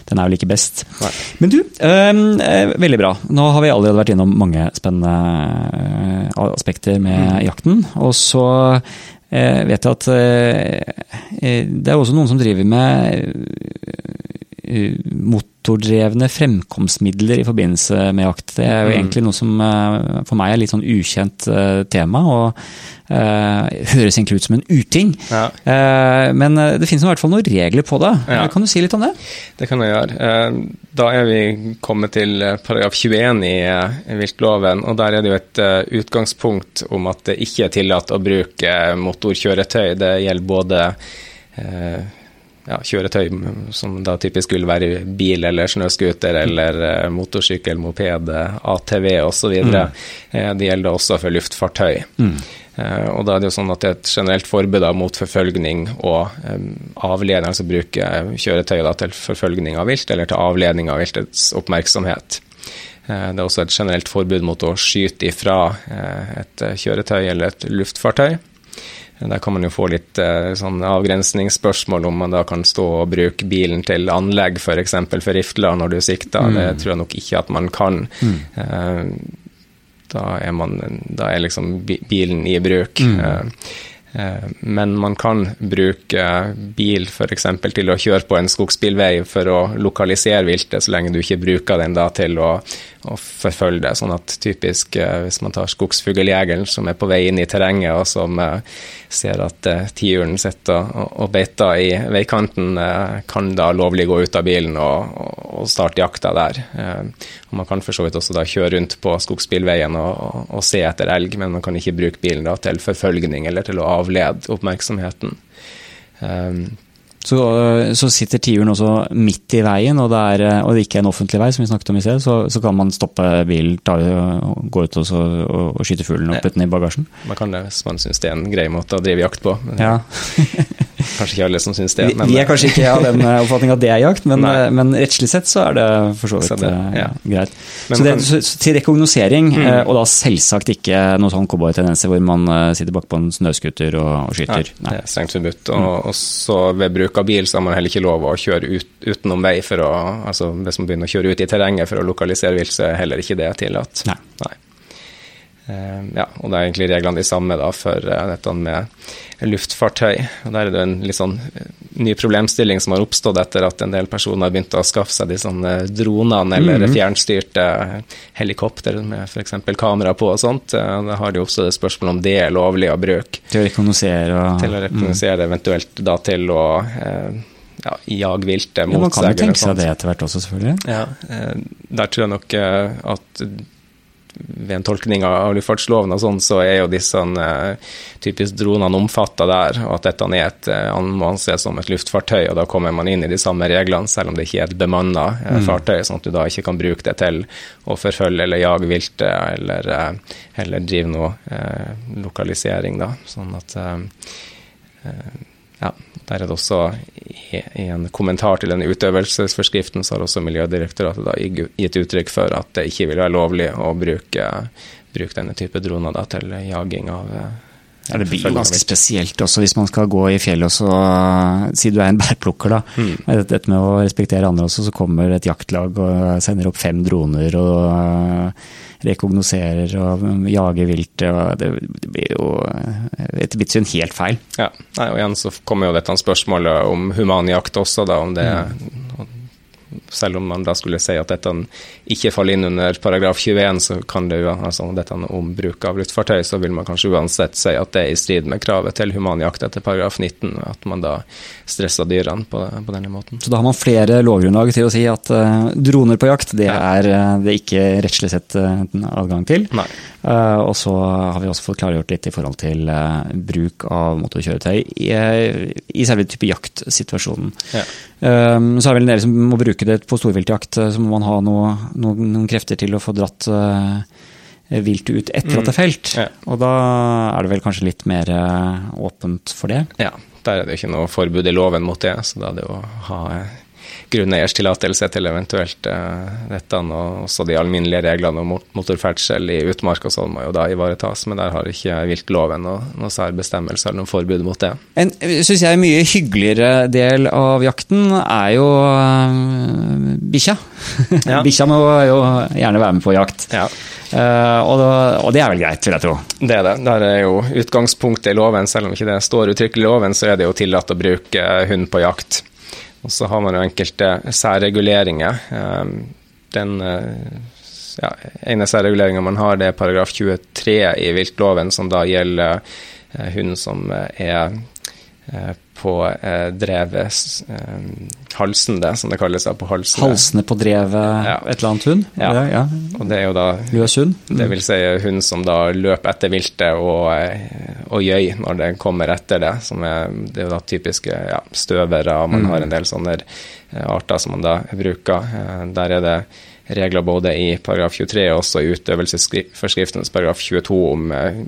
den er vel ikke best. Nei. Men du, øh, veldig bra. Nå har vi allerede vært innom mange spennende aspekter med mm. jakten. Og så øh, vet jeg at det er også noen som driver med motordrevne fremkomstmidler i forbindelse med jakt. Det er jo mm. egentlig noe som eh, for meg er litt sånn ukjent eh, tema, og uh, høres egentlig ut som en uting. Ja. Uh, men det finnes i hvert fall noen regler på det. Ja. Kan du si litt om det? Det kan jeg gjøre. Da er vi kommet til paragraf 21 i viltloven, og der er det jo et utgangspunkt om at det ikke er tillatt å bruke motorkjøretøy. Det gjelder både ja, kjøretøy som da typisk vil være bil eller snøscooter eller uh, motorsykkel, moped, ATV osv. Mm. Uh, det gjelder også for luftfartøy. Mm. Uh, og da er det jo sånn at det er et generelt forbud mot forfølgning og avledning, altså bruke kjøretøy til forfølgning av vilt eller til avledning av viltets oppmerksomhet. Det er også et generelt forbud mot å skyte ifra et kjøretøy eller et luftfartøy. Der kan man jo få litt eh, sånn avgrensningsspørsmål om man da kan stå og bruke bilen til anlegg, f.eks. For, for rifler når du sikter. Mm. Det tror jeg nok ikke at man kan. Mm. Eh, da, er man, da er liksom bilen i bruk. Mm. Eh, men man kan bruke bil f.eks. til å kjøre på en skogsbilvei for å lokalisere viltet, så lenge du ikke bruker den da til å, å forfølge det. Sånn at typisk eh, hvis man tar skogsfugljegeren som er på vei inn i terrenget, og som eh, ser at tiuren sitter og, og beiter i veikanten, kan da lovlig gå ut av bilen og, og starte jakta der. Og man kan for så vidt også da kjøre rundt på skogsbilveien og, og, og se etter elg, men man kan ikke bruke bilen da til forfølgning eller til å avlede oppmerksomheten. Um, så, så, sitter tiuren også midt i veien, og det, er, og det ikke er en offentlig vei, som vi snakket om i sted, så, så kan man stoppe bilen, ta, gå ut og, så, og, og skyte fuglen og putte den i bagasjen? Man kan det hvis man syns det er en grei måte å drive jakt på. Ja. kanskje ikke alle som syns det. Vi, vi, er kanskje ikke av den oppfatning at det er jakt, men, men rettslig sett så er det for så vidt det, ja. greit. Men, så, det, så, så, til rekognosering, mm. og da selvsagt ikke noen sånn cowboytendenser hvor man sitter bak på en snøscooter og, og skyter. Nei, det er strengt forbudt. Og, mm. og, så ved bruk av bil så har man heller ikke lov å kjøre ut, utenom vei for å altså Hvis man begynner å kjøre ut i terrenget for å lokalisere vilt, så er heller ikke det tillatt. Nei. Nei. Uh, ja, og det er egentlig reglene de samme da for uh, dette med luftfartøy. Og Der er det en litt sånn uh, ny problemstilling som har oppstått etter at en del personer har begynt å skaffe seg de sånne dronene eller mm -hmm. fjernstyrte helikopter med f.eks. kamera på og sånt. da har det jo oppstått et spørsmål om det er lovlig å bruke. Til å rekognosere og Til å rekognosere, mm. eventuelt da til å ja, jage viltet mot seg. Ja, man kan jo tenke seg det etter hvert også, selvfølgelig. Ja, der tror jeg nok at ved en tolkning av luftfartsloven og sånn, så er jo disse uh, typisk dronene omfatta der, og at dette er et, uh, må anses som et luftfartøy, og da kommer man inn i de samme reglene, selv om det ikke er et bemanna uh, mm. fartøy, sånn at du da ikke kan bruke det til å forfølge eller jage viltet eller, eller drive noe lokalisering, da. Sånn at ja, der er det også i, en kommentar til denne utøvelsesforskriften, så har også Miljødirektoratet da gitt uttrykk for at det ikke vil være lovlig å bruke, bruke denne type droner da, til jaging av ja, Det blir jo ganske spesielt også hvis man skal gå i fjellet og så Si du er en bærplukker, da. Mm. Dette med å respektere andre også, så kommer et jaktlag og sender opp fem droner og rekognoserer og jager vilt. Det, det blir jo etter mitt syn helt feil. Ja, Nei, og igjen så kommer jo dette spørsmålet om humanjakt også, da, om det mm selv om man da skulle si at dette ikke faller inn under paragraf 21, så kan det jo, altså dette om bruk av luftfartøy, så vil man kanskje uansett si at det er i strid med kravet til humanjakt etter paragraf 19, at man da stresser dyrene på, på denne måten. Så da har man flere lovgrunnlag til å si at uh, droner på jakt, det er uh, det ikke rettslig sett uh, adgang til. Nei. og så har vi også fått klargjort litt i forhold til bruk av motorkjøretøy i, i selve type jaktsituasjonen. Ja. så er det vel en del som må bruke det på storviltjakt så må man ha noe, noen, noen, krefter til å få dratt uh, viltet ut etter mm. at det er felt. Ja. Og da er det vel kanskje litt mer uh, åpent for det? Ja, der er det jo ikke noe forbud i loven mot det. Så da er det å ha grunneiers tillatelse til eventuelt uh, dette, og også de alminnelige reglene om motorferdsel i utmark og sånn må jo da ivaretas, men der har ikke viltloven noen noe særbestemmelse eller noe forbud mot det. En syns jeg mye hyggeligere del av jakten er jo uh, bikkja. Ja. bikkja må jo gjerne være med på jakt. Ja. Uh, og, og, det er vel greit, vil jeg tro. Det er det. Der er jo utgangspunktet i loven, selv om ikke det står uttrykkelig i loven, så er det jo tillatt å bruke hund på jakt. Og så har man jo enkelte særreguleringer. Ehm, den eh, ja, ene særreguleringa man har, det er paragraf 23 i viltloven, som da gjelder eh, hund som er eh, på Halsen, halsende, som det kalles. på halsene. Halsene på drevet ja. et eller annet hund? Ja. Det, ja. og det er jo da Løs hund? Det vil si hund som da løper etter viltet og, og gjøy når det kommer etter det. Som er, det er jo da typiske ja, støvere, man mm. har en del sånne eh, arter som man da bruker. Eh, der er det regler både i paragraf 23 og også i utøvelsesforskriftens paragraf 22 om eh,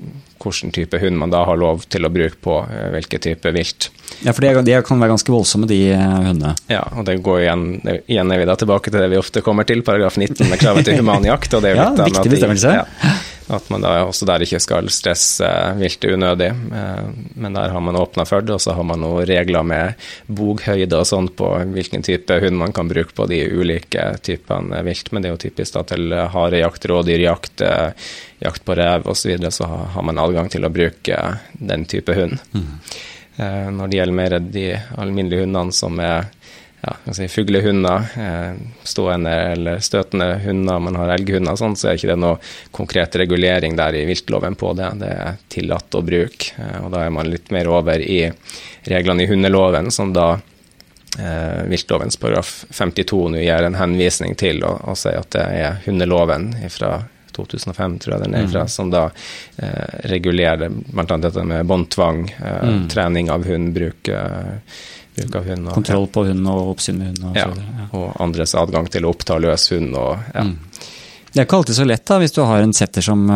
hvilken type hund man da har lov til å bruke på eh, hvilken type vilt. Ja, for de, kan være ganske voldsomme, de eh, hundene. Ja, og det går igjen, igjen er vi da tilbake til det vi ofte kommer til, paragraf 19 med kravet til human jakt. Og det er jo ja, viktig bestemmelse. Ja, at man da også der ikke skal stresse viltet unødig. Eh, men der har man åpna for det, og så har man noen regler med boghøyde og sånn på hvilken type hund man kan bruke på de ulike typene vilt. Men det er jo typisk da til harejakt, rådyrjakt, eh, jakt på rev osv. Så, videre, så har man adgang til å bruke den type hund. Mm. Når det gjelder mer de alminnelige hundene som er ja, si, fuglehunder, eh, stående eller støtende hunder, man har elghunder og sånn, så er ikke det noe konkret regulering der i viltloven på det. Det er tillatt å bruke. Eh, og da er man litt mer over i reglene i hundeloven, som da eh, viltlovens paragraf 52 nå gir en henvisning til og, og sier at det er hundeloven fra 2005, tror jeg den er fra, mm. som da eh, regulerer bl.a. dette med båndtvang, eh, mm. trening av hund, bruk eh, bruk av hund. Og, Kontroll på hund og oppsyn med hund. Og, ja, og andres adgang til å oppta løs hund. og ja. Mm. Det er ikke alltid så lett da, hvis du har en setter som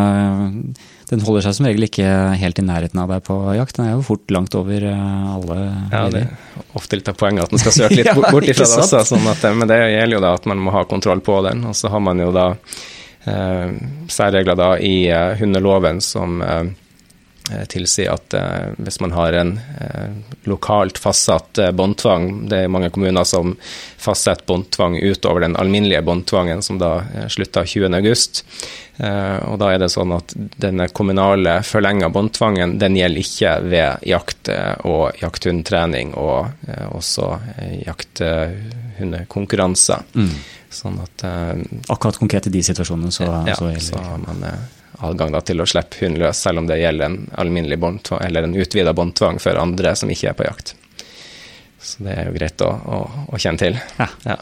Den holder seg som regel ikke helt i nærheten av deg på jakt. Den er jo fort langt over alle Ja, det er ofte litt av poenget at den skal søke litt bort ifra det også. Sånn at, men det gjelder jo da at man må ha kontroll på den. Og så har man jo da eh, særregler da i eh, hundeloven som eh, Eh, tilsier at eh, hvis man har en eh, lokalt fastsatt båndtvang Det er mange kommuner som fastsetter båndtvang utover den alminnelige båndtvangen, som da slutter 20.8. Eh, og da er det sånn at denne kommunale forlenga båndtvangen den gjelder ikke ved jakt og jakthundtrening og også jakthundekonkurranser. Mm. Sånn at Akkurat konkret i de situasjonene så, ja, så gjelder så man adgang da, til å slippe hunden løs, selv om det gjelder en alminnelig båndtvang, eller en utvida båndtvang for andre som ikke er på jakt. Så det er jo greit å, å, å kjenne til. Ja. ja.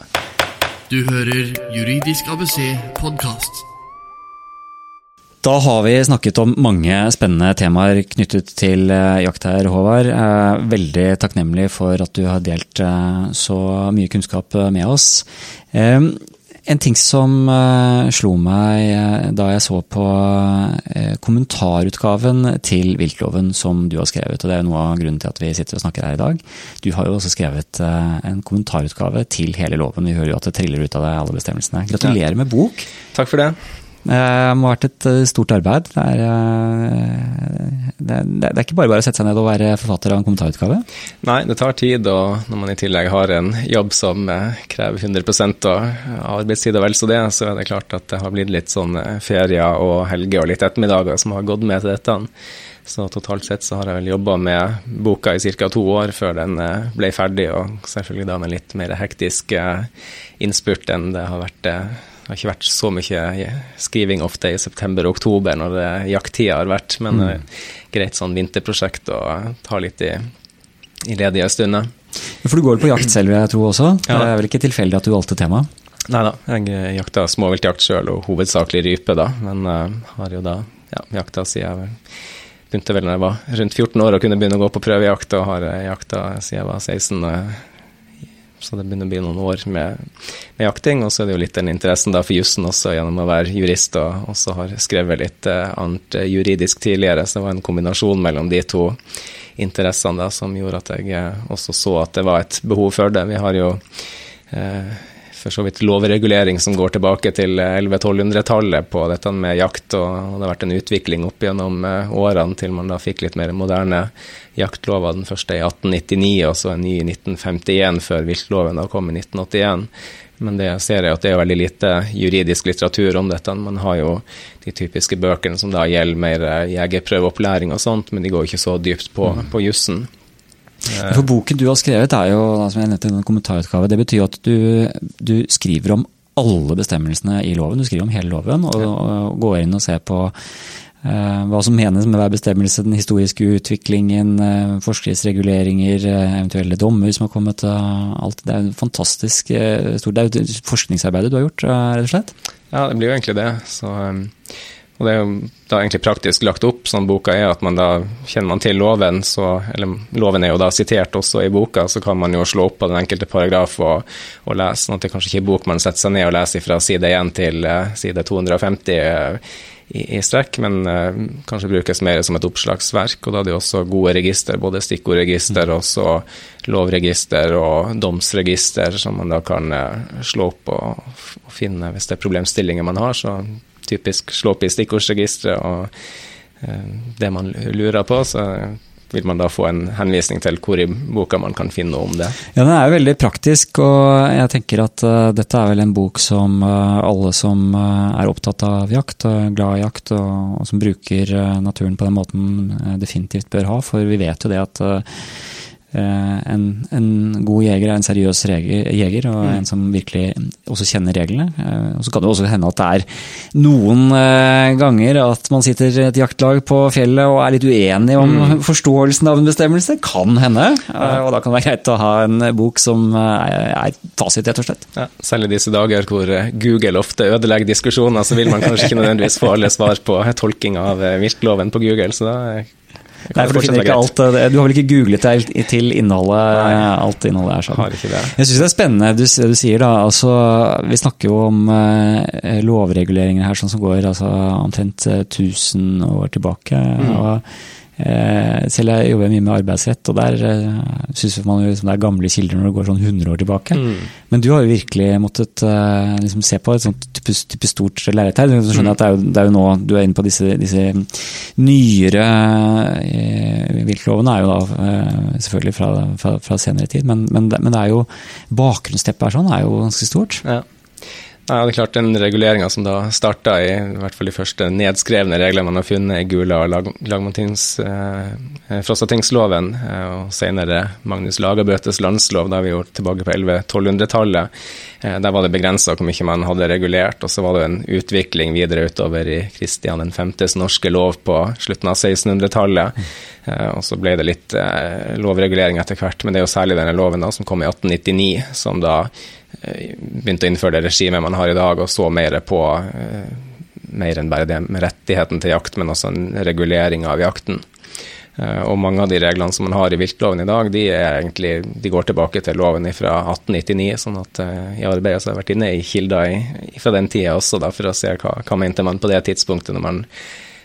Du hører Juridisk ABC podkast. Da har vi snakket om mange spennende temaer knyttet til uh, jakt her, Håvard. Uh, veldig takknemlig for at du har delt uh, så mye kunnskap med oss. En ting som uh, slo meg uh, da jeg så på uh, kommentarutgaven til viltloven som du har skrevet, og det er noe av grunnen til at vi sitter og snakker her i dag. Du har jo også skrevet en kommentarutgave til hele loven. Vi hører jo at det triller ut av deg alle bestemmelsene. Gratulerer ja. med bok. Takk for det. Det må ha vært et eh, stort arbeid. Det er, eh, det, det er, ikke bare bare å sette seg ned og være forfatter av en kommentarutgave? Nei, det tar tid, og når man i tillegg har en jobb som eh, krever 100% av arbeidstid og vel så det, så er det klart at det har blitt litt sånn ferier og helger og litt ettermiddager som har gått med til dette. Så totalt sett så har jeg vel jobba med boka i ca. to år før den ble ferdig, og selvfølgelig da med litt mer hektisk innspurt enn det har vært det har ikke vært så mye skriving ofte i september og oktober når det jakttida har vært, men mm. greit sånn vinterprosjekt å ta litt i, i ledige stunder. For du går på jakt selv, jeg tror også. Ja. Det er vel ikke tilfeldig at du valgte temaet? Nei da, jeg jakta småviltjakt sjøl, og hovedsakelig rype, da. Men uh, har jo da ja, jakta siden jeg begynte vel da jeg var rundt 14 år og kunne begynne å gå på prøvejakt, og har jakta siden jeg var 16. Uh, så det begynner å bli noen år med, med, jakting. Og så er det jo litt den interessen for jussen også, gjennom å være jurist og også har skrevet litt eh, annet eh, juridisk tidligere. Så det var en kombinasjon mellom de to interessene da, som gjorde at jeg eh, også så at det var et behov for det. Vi har jo eh, for så vidt lovregulering som går tilbake til 1100-1200-tallet på dette med jakt, og det har vært en utvikling opp gjennom eh, årene til man da fikk litt mer moderne jaktlover. Den første i 1899, og så en ny i 1951, før viltloven da kom i 1981. Men det ser jeg at det er veldig lite juridisk litteratur om dette. Man har jo de typiske bøkene som da gjelder mer eh, jegerprøveopplæring og sånt, men de går ikke så dypt på, mm. på jussen. For boken du har skrevet er jo som jeg nevnte, en kommentarutgave. Det betyr at du, du, skriver om alle bestemmelsene i loven. Du skriver om hele loven og, og går inn og ser på uh, hva som menes med hver bestemmelse, den historiske utviklingen, uh, forskriftsreguleringer, uh, eventuelle dommer som har kommet. alt. Det er fantastisk stort. Det er jo forskningsarbeidet du har gjort, rett og slett? Ja, det blir jo egentlig det. Så um og det er jo da egentlig praktisk lagt opp sånn boka er, at man da kjenner man til loven, så Eller loven er jo da sitert også i boka, så kan man jo slå opp på den enkelte paragraf og, og lese. sånn at det kanskje ikke er bok man setter seg ned og leser fra side 1 til uh, side 250 uh, i, i, strekk, men uh, kanskje brukes mer som et oppslagsverk. Og da er det jo også gode register, både stikkordregister og også lovregister og domsregister, som man da kan slå opp og, og finne hvis det er problemstillinger man har. så typisk slå opp i stikkordsregisteret og eh, det man lurer på, så vil man da få en henvisning til hvor i boka man kan finne noe om det. Ja, Den er jo veldig praktisk, og jeg tenker at uh, dette er vel en bok som uh, alle som uh, er opptatt av jakt, og glad i jakt, og, og som bruker naturen på den måten definitivt bør ha. For vi vet jo det at en, en, god jeger er en seriøs jeger, og mm. en som virkelig også kjenner reglene. Eh, og Så kan det også hende at det er noen eh, ganger at man sitter et jaktlag på fjellet og er litt uenig om mm. forståelsen av en bestemmelse. Kan hende. Og da kan det være greit å ha en bok som er fasit, rett og slett. Ja, i disse dager hvor Google ofte ødelegger diskusjoner, så vil man kanskje ikke nødvendigvis få alle svar på tolking av viltloven på Google. så da Nei, for du finner ikke alt eh, Du har vel ikke googlet deg til innholdet? Nei. Alt innholdet er sånn. Har ikke det. Jeg syns det er spennende du, du sier da. Altså, vi snakker jo om eh, lovreguleringer her sånn som går altså, omtrent eh, 1000 år tilbake. og Eh, selv jeg jobber mye med arbeidsrett, og der eh, syns man jo liksom det er gamle kilder når det går sånn 100 år tilbake. Men du har jo virkelig måttet eh, liksom se på et sånt type, type stort lerret her. Du skjønner at det er, jo, det er jo nå du er inne på disse, disse nyere eh, Viltlovene er jo da eh, selvfølgelig fra, fra, fra senere tid, men, men, men det er jo bakgrunnsteppet her sånn er jo ganske stort. Ja. Ja, det er klart Den reguleringa som da starta i, i hvert fall de første nedskrevne reglene man har funnet i Gula lag, lagmantings, eh, Frostatingsloven, eh, og senere Magnus Lagabøtes landslov, da vi jo tilbake på 1100-1200-tallet. Eh, der var det begrensa hvor mye man hadde regulert, og så var det en utvikling videre utover i Kristian 5.s norske lov på slutten av 1600-tallet. Eh, og så ble det litt eh, lovregulering etter hvert, men det er jo særlig denne loven da, som kom i 1899, som da eh, begynte å innføre det regimet man har i dag, og så mer på mer enn bare det med rettigheten til jakt, men også en regulering av jakten. Og mange av de reglene som man har i viltloven i dag, de, egentlig, de går tilbake til loven fra 1899. sånn at i arbeidet så har jeg vært inne i kilder fra den tida også, da, for å se hva, hva mente man på det tidspunktet når man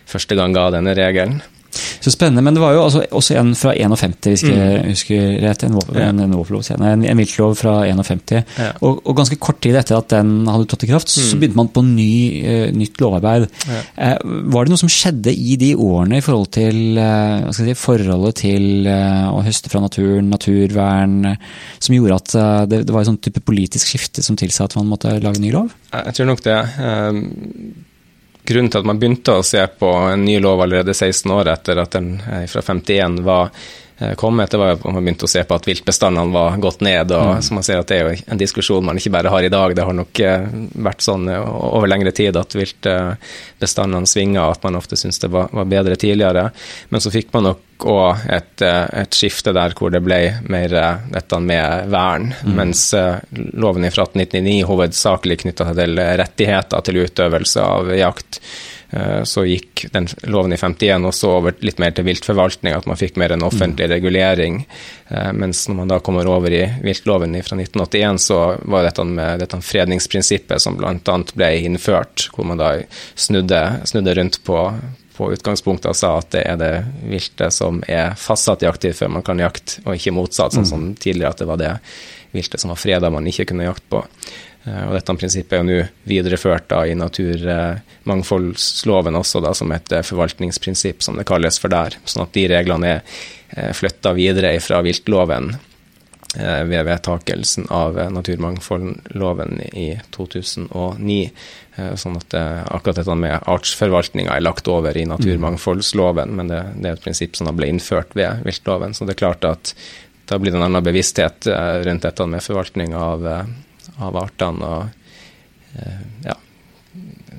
første gang ga denne regelen. Så spennende. Men det var jo altså også en fra 51, hvis jeg Mm. husker rett. En, en, en, en, en viltlov fra 51. Ja. Og, og ganske kort tid etter at den hadde tatt i kraft, så begynte man på ny, uh, nytt lovarbeid. Mm. Ja. Uh, var det noe som skjedde i de årene i forhold til uh, si, forholdet til å høste fra naturen, naturvern, som gjorde at det, det var en sånn type politisk skifte som tilsa at man måtte lage ny lov? Jeg tror nok det. eh, Grunnen til at man begynte å se på en ny lov allerede 16 år etter at den eh, fra 51 var eh, kommet, det var at man begynte å se på at viltbestandene var gått ned. og som man ser at Det er jo en diskusjon man ikke bare har i dag, det har nok eh, vært sånn eh, over lengre tid at viltbestandene svinger, at man ofte syns det var, var bedre tidligere. Men så fikk man nok òg et, et skifte der hvor det ble mer dette med vern, mens eh, loven fra 1899 hovedsakelig knytta til rettigheter til utøvelse av jakt. Eh, Så gikk den loven i 51 også over litt mer til viltforvaltning, at man fikk mer en offentlig regulering. Eh, Mens når man da kommer over i viltloven fra 1981, så var dette med dette fredningsprinsippet som bl.a. ble innført, hvor man da snudde, snudde rundt på, på utgangspunktet og sa at det er det viltet som er fastsatt jakttid før man kan jakte, og ikke motsatt, sånn som tidligere at det var det viltet som var freda man ikke kunne jakte på. Eh, Og dette prinsippet er jo nå videreført da i naturmangfoldsloven også, da, som et eh, forvaltningsprinsipp, som det kalles for der. Sånn at de reglene er flytta videre fra viltloven eh, ved vedtakelsen av eh, naturmangfoldloven i 2009. Eh, Sånn at eh, akkurat dette med artsforvaltninga er lagt over i naturmangfoldsloven, men det, det er et prinsipp som da ble innført ved viltloven. Så det er klart at da blir det en annen bevissthet eh, rundt dette med forvaltning av, eh, av artene. og eh, ja,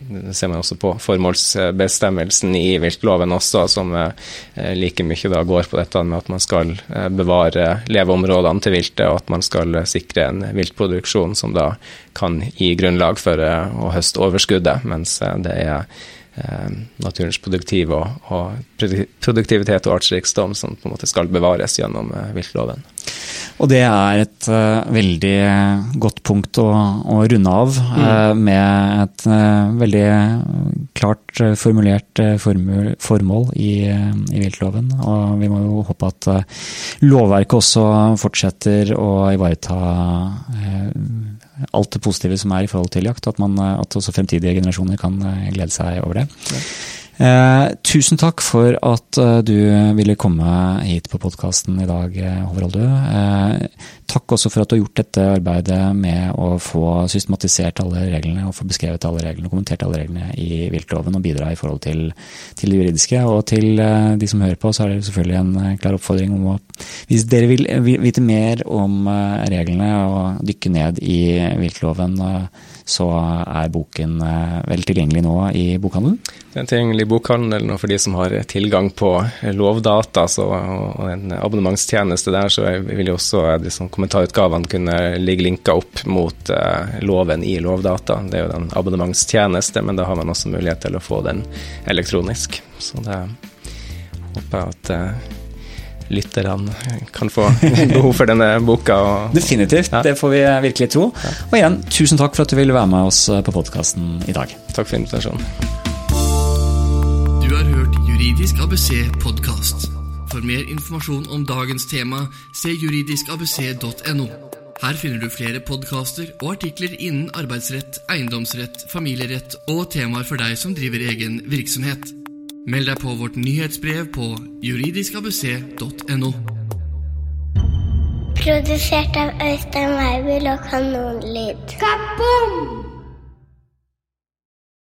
det ser man også på formålsbestemmelsen i viltloven også, som eh, like mye da går på dette med at man skal eh, bevare leveområdene til viltet, og at man skal sikre en viltproduksjon som da kan gi grunnlag for å høste overskuddet, mens det er naturens produktiv og, og produktivitet og artsrikdom som på en måte skal bevares gjennom eh, viltloven. Og det er et uh, veldig godt punkt å, å runde av eh, med et uh, veldig klart eh, formulert eh, formul, formål i, eh, i viltloven. Og vi må jo håpe at eh, lovverket også fortsetter å ivareta eh, alt det positive som er i forhold til jakt, at, man, eh, at også fremtidige generasjoner kan eh, glede seg over det. Eh, tusen takk for at eh, du ville komme hit på podkasten i dag, eh, Håvard. Eh, takk også for at du har gjort dette arbeidet med å få systematisert alle reglene og få beskrevet alle reglene og kommentert alle reglene i viltloven og bidra i forhold til, til det juridiske. Og til de som hører på, så er det selvfølgelig en klar oppfordring om å Hvis dere vil vite mer om reglene og dykke ned i viltloven, så er boken eh, vel tilgjengelig nå i bokhandelen. Det er tilgjengelig i bokhandelen, og for de som har tilgang på lovdata så, og en abonnementstjeneste der, så vil jo også liksom, kommentarutgavene kunne ligge linka opp mot eh, loven i Lovdata. Det er jo den abonnementstjeneste, men da har man også mulighet til å få den elektronisk. Så det håper jeg at lytterne kan få behov for denne boka. Og, Definitivt, ja. det får vi virkelig tro. Ja. Og igjen, tusen takk for at du ville være med oss på podkasten i dag. Takk for invitasjonen. Du har hørt Juridisk ABC podkast. For mer informasjon om dagens tema, se juridiskabc.no. Her finner du flere podkaster og artikler innen arbeidsrett, eiendomsrett, familierett og temaer for deg som driver egen virksomhet. Meld deg på vårt nyhetsbrev på juridiskabuseet.no. Produsert av Øystein Weibel og Kanonlyd. Kaboom!